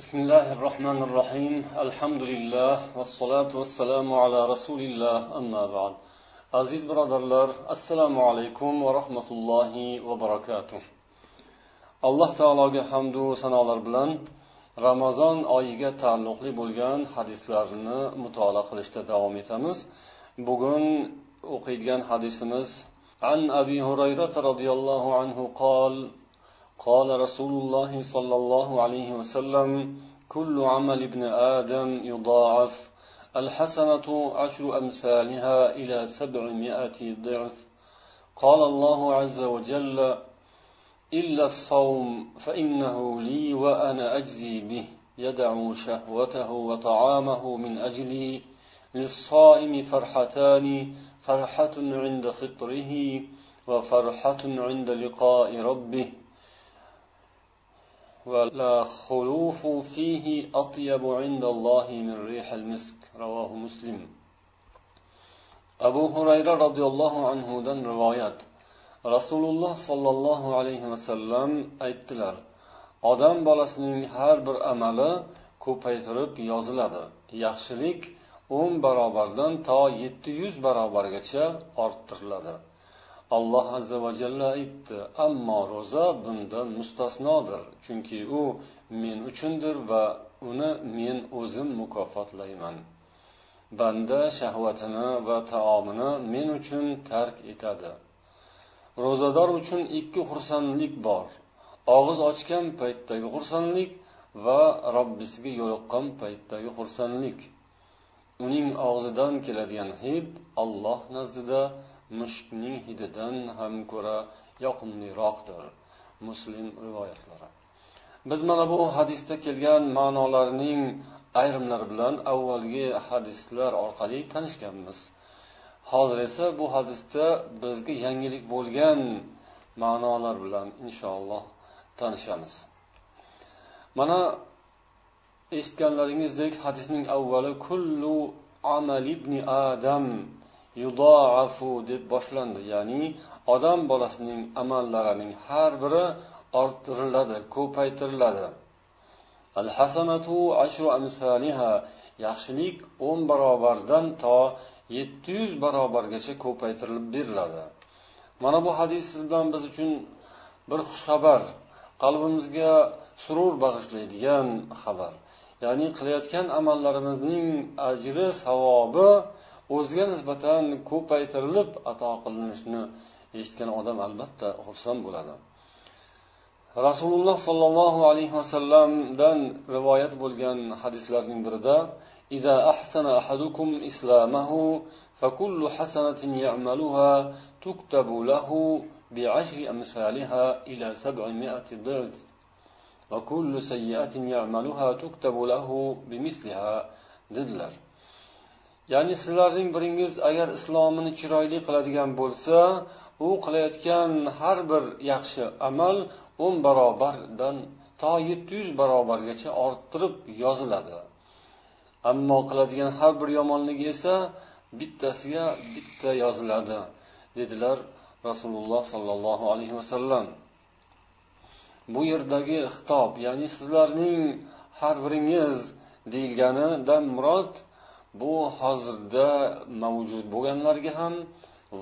بسم الله الرحمن الرحيم الحمد لله والصلاة والسلام على رسول الله أما بعد aziz birodarlar assalomu alaykum va rahmatullohi va barakatuh alloh taologa hamdu sanolar bilan ramazon oyiga taalluqli bo'lgan hadislarni mutolaa qilishda davom etamiz bugun o'qiydigan hadisimiz عن أبي هريرة رضي الله عنه قال قال رسول الله صلى الله عليه وسلم كل عمل ابن آدم يضاعف. الحسنة عشر أمثالها إلى سبعمائة ضعف. قال الله عز وجل إلا الصوم فإنه لي وأنا أجزي به. يدع شهوته وطعامه من أجلي. للصائم فرحتان فرحة عند فطره وفرحة عند لقاء ربه. ولا خلوف فيه أطيب عند الله من ريح المسك رواه مسلم أبو هريرة رضي الله عنه دن روايات رسول الله صلى الله عليه وسلم aytdilar odam bolasining har bir amali ko'paytirib yoziladi yaxshilik o'n barobardan to yetti yuz barobargacha orttiriladi Alloh azza va jalla aytdi ammo ro'za bundan mustasnodir chunki u men uchundir va uni men o'zim mukofotlayman. Banda shahvatini va taomini men uchun tark etadi. Ro'zador uchun ikki xursandlik bor. Og'iz ochgan paytdagi xursandlik va robbisiga yo'liqqan paytdagi xursandlik. Uning og'zidan keladigan hid alloh nazdida mushukning hididan ham ko'ra yoqimliroqdir muslim rivoyatlari. Biz mana bu hadisda kelgan ma'nolarning ayrimlari bilan avvalgi hadislar orqali tanishganmiz. Hozir esa bu hadisda bizga yangilik bo'lgan ma'nolar bilan inshaalloh tanishamiz. Mana eshitganlaringizdek hadisning avvali kullu amal ibni adam yudoafu deb boshlandi. Ya'ni odam bolasining amallarining har biri orttiriladi ko'paytiriladi. Al hasanatu ashru amsaliha yaxshilik o'n barobardan to yetti yuz barobargacha ko'paytirilib beriladi. Mana bu hadis siz bilan biz uchun bir xushxabar qalbimizga surur bag'ishlaydigan xabar. Ya'ni qilayotgan amallarimizning ajri savobi o'ziga nisbatan ko'paytirilib ato qilinishini eshitgan odam albatta xursand bo'ladi rasululloh sollallohu alayhi vasallamdan rivoyat bo'lgan hadislarning birida إذا أحسن أحدكم إسلامه فكل حسنة يعملها تكتب له بعشر أمثالها إلى سبعمائة ضعف وكل سيئة يعملها تكتب له بمثلها dedilar Ya'ni sizlarning biringiz agar islomini chiroyli qiladigan bo'lsa u qilayotgan har bir yaxshi amal o'n barobardan to yetti yuz barobargacha orttirib yoziladi. Ammo qiladigan har bir yomonligi esa bittasiga bitta yoziladi dedilar rasululloh sollallohu alayhi vasallam bu yerdagi xitob ya'ni sizlarning har biringiz deyilganidan murod bu hozirda mavjud bo'lganlarga ham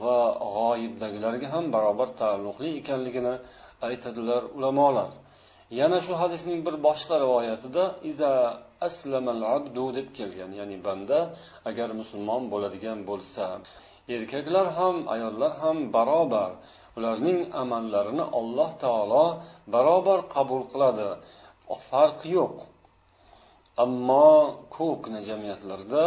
va g'oyibdagilarga ham barobar taalluqli ekanligini aytadilar ulamolar. Yana shu hadisning bir boshqa rivoyatida iza aslamal abdu deb kelgan ya'ni banda agar musulmon bo'ladigan bo'lsa. Erkaklar ham ayollar ham barobar ularning amallarini alloh taolo barobar qabul qiladi. Farqi yo'q. Ammo ko'pgina jamiyatlarda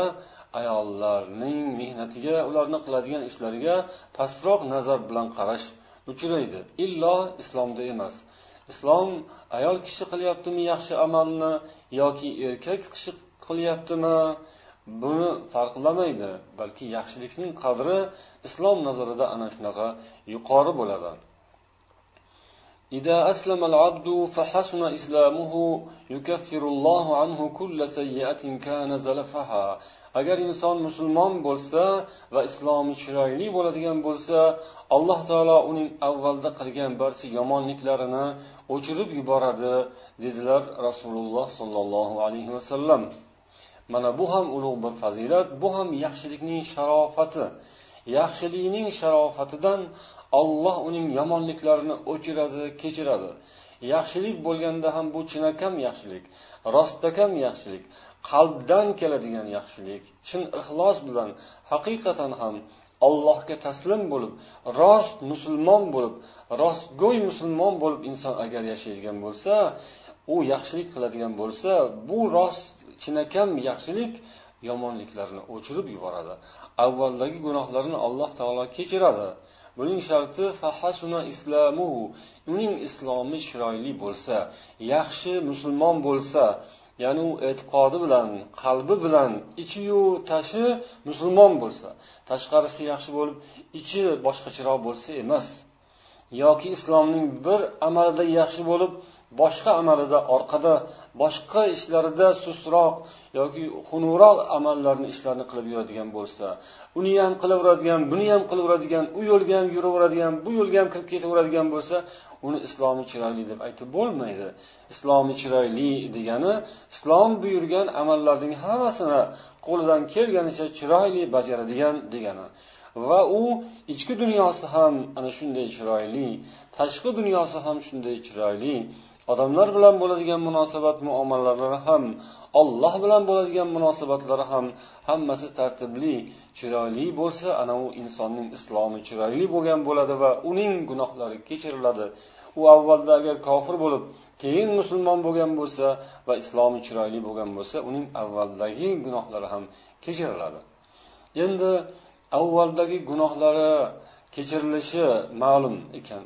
ayollarning mehnatiga ularni qiladigan ishlariga pastroq nazar bilan qarash uchraydi. Illo islomda emas. Islom ayol kishi qilyaptimi yaxshi amalni yoki erkak kishi qilyaptimi buni farqlamaydi balki yaxshilikning qadri islom nazarida ana shunaqa yuqori bo'ladi. إذا أسلم العبد فحسن إسلامه يكفر الله عنه كل سيئة كان زلفها agar inson musulmon bo'lsa va islomi chiroyli bo'ladigan bo'lsa alloh taolo uning avvalda qilgan barcha yomonliklarini o'chirib yuboradi dedilar rasululloh sollallohu alayhi vasallam mana bu ham ulug' bir fazilat bu ham yaxshilikning sharofati yaxshilikning sharofatidan olloh uning yomonliklarini o'chiradi kechiradi. Yaxshilik bo'lganda ham bu chinakam yaxshilik rostakam yaxshilik qalbdan keladigan yaxshilik chin ixlos bilan haqiqatan ham allohga taslim bo'lib rost musulmon bo'lib rostgo'y musulmon bo'lib inson agar yashaydigan bo'lsa u yaxshilik qiladigan bo'lsa bu rost chinakam yaxshilik yomonliklarni o'chirib yuboradi. Avvaldagi gunohlarini alloh taolo kechiradi. Buning sharti fahasuna islamuhu uning islomi chiroyli bo'lsa yaxshi musulmon bo'lsa ya'ni u e'tiqodi bilan qalbi bilan ichiyu tashi musulmon bo'lsa tashqarisi yaxshi bo'lib ichi boshqacharoq bo'lsa emas. Yoki islomning bir amalida yaxshi bo'lib boshqa amalida orqada boshqa ishlarida sustroq yoki xunukroq amallarni ishlarni qilib yuradigan bo'lsa uni ham qilaveradigan buni ham qilaveradigan u yo'lga ham yuraveradigan bu yo'lga ham kirib ketaveradigan bo'lsa uni islomi chiroyli deb aytib bo'lmaydi. Islomi chiroyli degani islom buyurgan amallarning hammasini qo'lidan kelganicha chiroyli bajaradigan degani. Va u ichki dunyosi ham ana shunday chiroyli tashqi dunyosi ham shunday chiroyli. Odamlar bilan bo'ladigan munosabat muomalalari ham olloh bilan bo'ladigan munosabatlari ham hammasi tartibli chiroyli bo'lsa ana u insonning islomi chiroyli bo'lgan bo'ladi va uning gunohlari kechiriladi. U avvalda agar kofir bo'lib keyin musulmon bo'lgan bo'lsa va islomi chiroyli bo'lgan bo'lsa uning avvaldagi gunohlari ham kechiriladi. Endi avvaldagi gunohlari kechirilishi ma'lum ekan.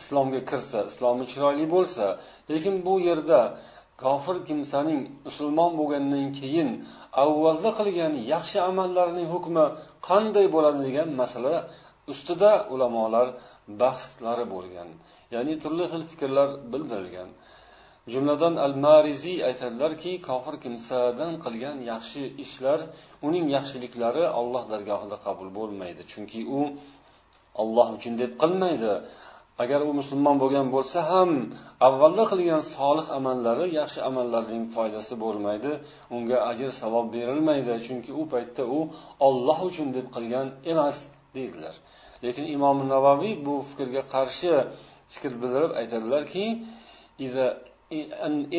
Islomga kirsa islomi chiroyli bo'lsa lekin bu yerda kofir kimsaning musulmon bo'lgandan keyin avvalda qilgan yaxshi amallarining hukmi qanday bo'ladi degan masala ustida ulamolar bahslari bo'lgan ya'ni turli xil fikrlar bildirilgan. Jumladan al mariziy aytadilarki kofir kimsadan qilgan yaxshi ishlar uning yaxshiliklari alloh dargohida qabul bo'lmaydi chunki u olloh uchun deb qilmaydi. agar u musulmon bo'lgan bo'lsa ham avvalda qilgan solih amallari yaxshi amallarning foydasi bo'lmaydi unga ajr savob berilmaydi chunki u paytda u olloh uchun deb qilgan emas deydilar lekin imom navoiy bu fikrga qarshi fikr bildirib aytadilarki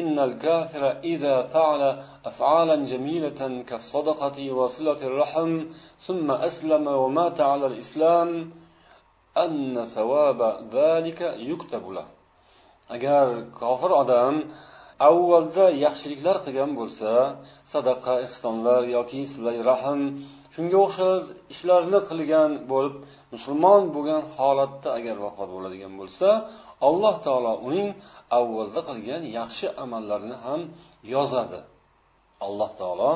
إن الكافر إذا فعل أفعالا جميلة كالصدقة وصلة الرحم ثم أسلم ومات على الإسلام anna savaba zalika yuktabu agar kofir odam avvalda yaxshiliklar qilgan bo'lsa sadaqa ehsonlar yoki silay rahm shunga o'xshash ishlarni qilgan bo'lib musulmon bo'lgan holatda agar vafot bo'ladigan bo'lsa alloh taolo uning avvalda qilgan yaxshi amallarini ham yozadi. Alloh taolo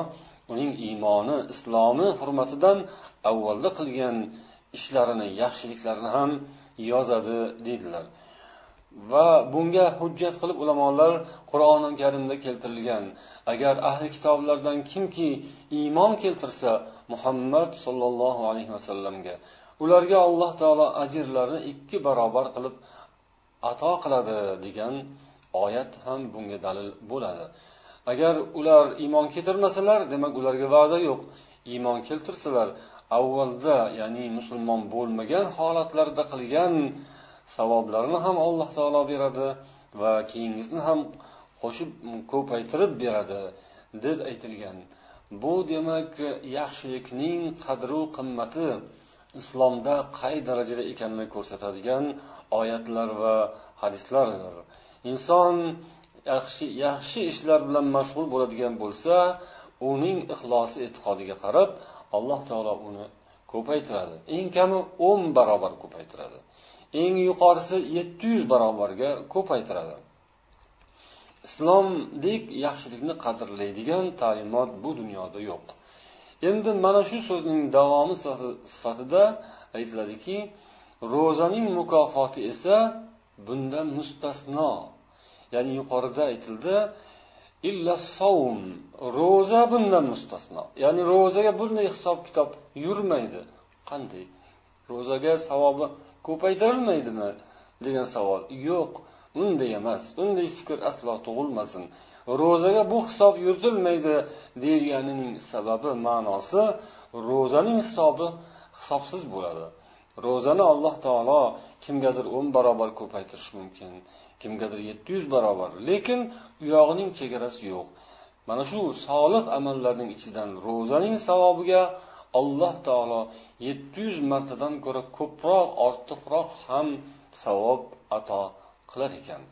uning iymoni islomi hurmatidan avvalda qilgan ishlarini yaxshiliklarini ham yozadi deydilar. Va bunga hujjat qilib ulamolar qur'oni karimda keltirilgan. Agar ahli kitoblardan kimki iymon keltirsa muhammad sollallohu alayhi vasallamga ularga alloh taolo ajrlarini ikki barobar qilib ato qiladi degan oyat ham bunga dalil bo'ladi. Agar ular iymon keltirmasalar demak ularga va'da yo'q. Iymon keltirsalar avvalda ya'ni musulmon bo'lmagan holatlarda qilgan savoblarini ham alloh taolo beradi va keyingisini ham qo'shib ko'paytirib beradi deb aytilgan. Bu demak yaxshilikning qadru qimmati islomda qay darajada ekanini ko'rsatadigan oyatlar va hadislardir. Inson yaxshi yaxshi ishlar bilan mashg'ul bo'ladigan bo'lsa uning ixlosi e'tiqodiga qarab alloh taolo uni ko'paytiradi. Eng kami o'n barobar ko'paytiradi. Eng yuqorisi yetti yuz barobarga ko'paytiradi. Islomdek yaxshilikni qadrlaydigan ta'limot bu dunyoda yo'q. Endi mana shu so'zning davomi sifatida aytiladiki ro'zaning mukofoti esa bundan mustasno. Ya'ni yuqorida aytildi illa savm ro'za bundan mustasno. Ya'ni ro'zaga bunday hisob kitob yurmaydi. Qanday? Ro'zaga savobi ko'paytirilmaydimi degan savol. Yo'q unday emas. Unday fikr aslo tug'ilmasin. Ro'zaga bu hisob yuritilmaydi deganining sababi ma'nosi ro'zaning hisobi hisobsiz bo'ladi. Ro'zani alloh taolo kimgadir o'n barobar ko'paytirishi mumkin. Kimgadir yetti yuz barobar. Lekin u yog'ining chegarasi yo'q. Mana shu solih amallarning ichidan ro'zaning savobiga alloh taolo yetti yuz martadan ko'ra ko'proq ortiqroq ham savob ato qilar ekan.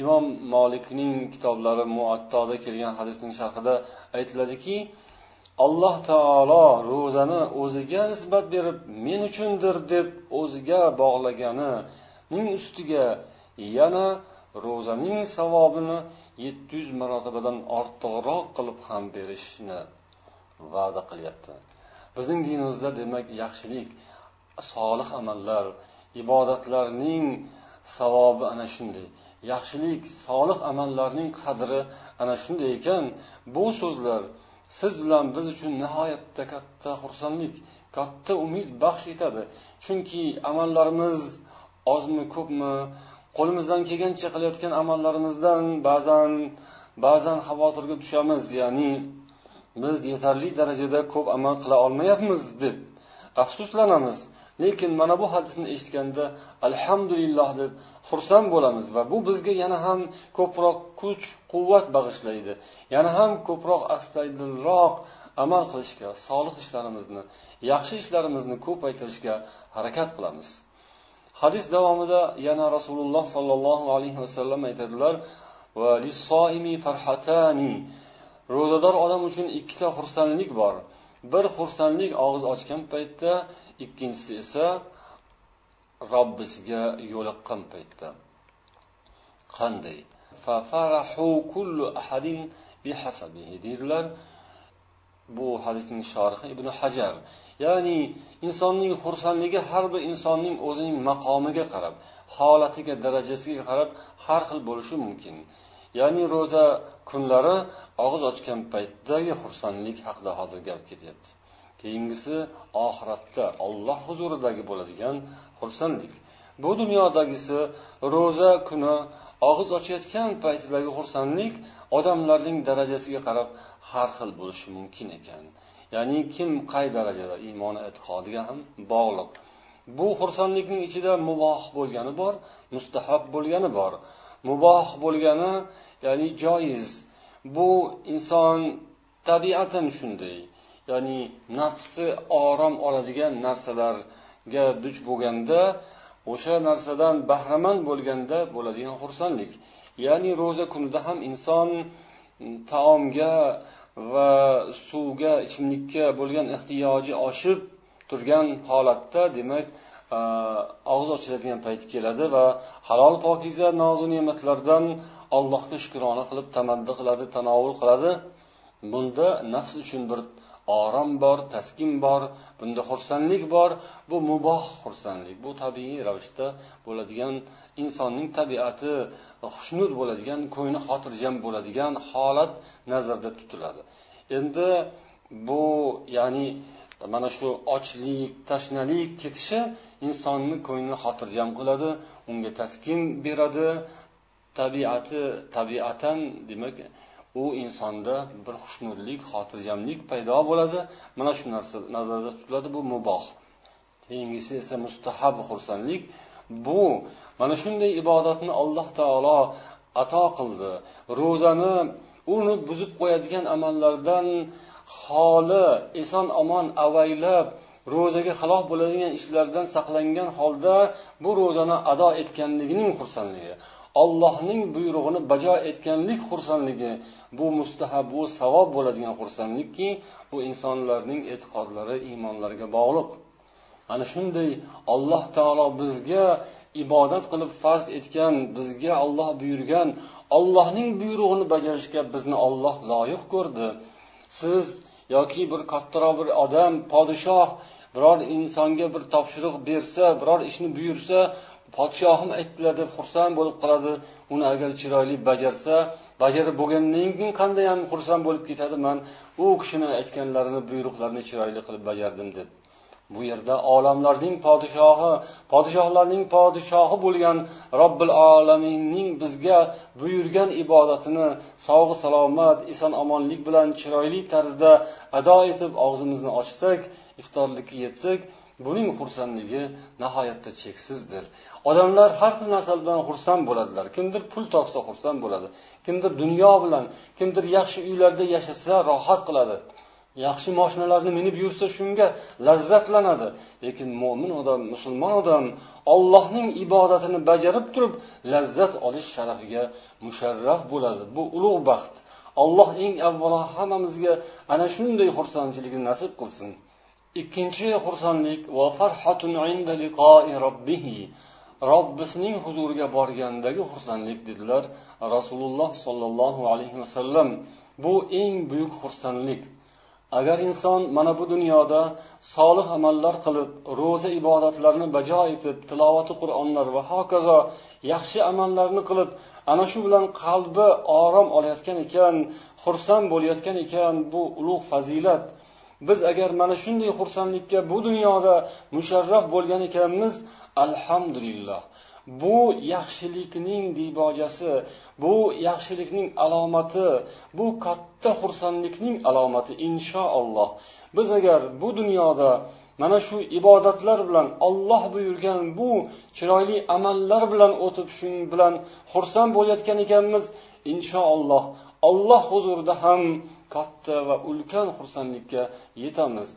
Imom molikning kitoblari muattoda kelgan hadisning sharhida aytiladiki alloh taolo ro'zani o'ziga nisbat berib men uchundir deb o'ziga bog'laganining ustiga yana ro'zaning savobini yetti yuz marotabadan ortiqroq qilib ham berishni va'da qilyapti bizning dinimizda demak yaxshilik solih amallar ibodatlarning savobi ana shunday yaxshilik solih amallarning qadri ana shunday ekan bu so'zlar siz bilan biz uchun nihoyatda katta xursandlik katta umid baxsh etadi chunki amallarimiz ozmi ko'pmi qo'limizdan kelgancha qilayotgan amallarimizdan ba'zan ba'zan xavotirga tushamiz. Ya'ni biz yetarli darajada ko'p amal qila olmayapmiz deb afsuslanamiz. Lekin mana bu hadisni eshitganda alhamdulillah deb xursand bo'lamiz va bu bizga yana ham ko'proq kuch quvvat bag'ishlaydi. Yana ham ko'proq astaydilroq amal qilishga solih ishlarimizni yaxshi ishlarimizni ko'paytirishga harakat qilamiz. Hadis davomida yana rasululloh sollallohu alayhi vasallam aytadilar ro'zador odam uchun ikkita xursandlik bor. Bir xursandlik og'iz ochgan paytda ikkinchisi esa robbisiga yo'liqqan paytda. Qanday? Deydilar. Bu hadisning shorihi ibn hajar. Ya'ni insonning xursandligi har bir insonning o'zining maqomiga qarab holatiga darajasiga qarab har xil bo'lishi mumkin. Ya'ni ro'za kunlari og'iz ochgan paytdagi xursandlik haqida hozir gap ketyapti. Keyingisi oxiratda olloh huzuridagi bo'ladigan xursandlik. Bu dunyodagisi ro'za kuni og'iz ochayotgan paytidagi xursandlik odamlarning darajasiga qarab har xil bo'lishi mumkin ekan. Ya'ni kim qay darajada iymoni e'tiqodiga ham bog'liq. Bu xursandlikning ichida muboh bo'lgani bor mustahab bo'lgani bor. Muboh bo'lgani ya'ni joiz. Bu inson tabiatan shunday. Ya'ni nafsi orom oladigan narsalarga duch bo'lganda o'sha narsadan bahramand bo'lganda bo'ladigan xursandlik. Ya'ni ro'za kunida ham inson mm, taomga va suvga ichimlikka bo'lgan ehtiyoji oshib turgan holatda demak og'iz ochiladigan payti keladi va halol pokiza nozu ne'matlardan allohga shukrona qilib tamaddi qiladi tanovul qiladi. Bunda nafs uchun bir orom bor taskin bor bunda xursandlik bor. Bu muboh xursandlik bu tabiiy ravishda bo'ladigan insonning tabiati xushnud bo'ladigan ko'ngli xotirjam bo'ladigan holat nazarda tutiladi. Endi bu ya'ni mana shu ochlik tashnalik ketishi insonni ko'nglini xotirjam qiladi unga taskin beradi. Tabiati tabiatan demak u insonda bir xushnudlik xotirjamlik paydo bo'ladi. Mana shu narsa nazarda tutiladi bu muboh. Keyingisi esa mustahab xursandlik. Bu mana shunday ibodatni alloh taolo ato qildi. Ro'zani uni buzib qo'yadigan amallardan xoli eson omon avaylab ro'zaga xalof bo'ladigan ishlardan saqlangan holda bu ro'zani ado etganligining xursandligi ollohning buyrug'ini bajo etganlik xursandligi bu mustahab bu savob bo'ladigan xursandlikki bu insonlarning e'tiqodlari iymonlariga bog'liq. Ana shunday alloh taolo bizga ibodat qilib farz etgan bizga olloh buyurgan ollohning buyrug'ini bajarishga bizni olloh loyiq ko'rdi. Siz yoki bir kattaroq bir odam podshoh biror insonga bir topshiriq bersa biror ishni buyursa podshohim aytdilar deb xursand bo'lib qoladi. Uni agar chiroyli bajarsa bajarib bo'lgandan keyin qandayyam xursand bo'lib ketadi? Man u kishini aytganlarini buyruqlarini chiroyli qilib bajardim deb. Bu yerda olamlarning podshohi podshohlarning podshohi bo'lgan robbil olaminning bizga buyurgan ibodatini sog'i salomat eson omonlik bilan chiroyli tarzda ado etib og'zimizni ochsak iftorlikka yetsak buning xursandligi nihoyatda cheksizdir. Odamlar har xil narsa bilan xursand bo'ladilar. Kimdir pul topsa xursand bo'ladi kimdir dunyo bilan kimdir yaxshi uylarda yashasa rohat qiladi. Yaxshi moshinalarni minib yursa shunga lazzatlanadi. Lekin mo'min odam musulmon odam ollohning ibodatini bajarib turib lazzat olish sharafiga musharraf bo'ladi. Bu ulug' baxt. Alloh eng avvalo hammamizga ana shunday xursandchilikni nasib qilsin. Ikkinchi xursandlik va farhatun inda liqoi robbihi robbisining huzuriga borgandagi xursandlik dedilar rasululloh sollallohu alayhi vasallam bu eng buyuk xursandlik. Agar inson mana bu dunyoda solih amallar qilib ro'za ibodatlarni bajo etib tilovati qur'onlar va hokazo yaxshi amallarni qilib ana shu bilan qalbi orom olayotgan ekan xursand bo'layotgan ekan bu ulug' fazilat. Biz agar mana shunday xursandlikka bu dunyoda musharraf bo'lgan ekanmiz alhamdulillah. Bu yaxshilikning dibojasi bu yaxshilikning alomati bu katta xursandlikning alomati inshaalloh. Biz agar bu dunyoda mana shu ibodatlar bilan olloh buyurgan bu chiroyli amallar bilan o'tib shu bilan xursand bo'layotgan ekanmiz inshaalloh. Olloh huzurida ham katta va ulkan xursandlikka yetamiz.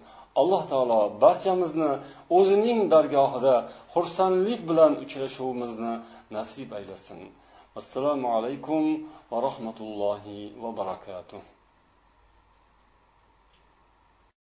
Alloh taolo barchamizni o'zining dargohida xursandlik bilan uchrashuvimizni nasib aylasin. Assalomu alaykum va rahmatullohi va barakatuh.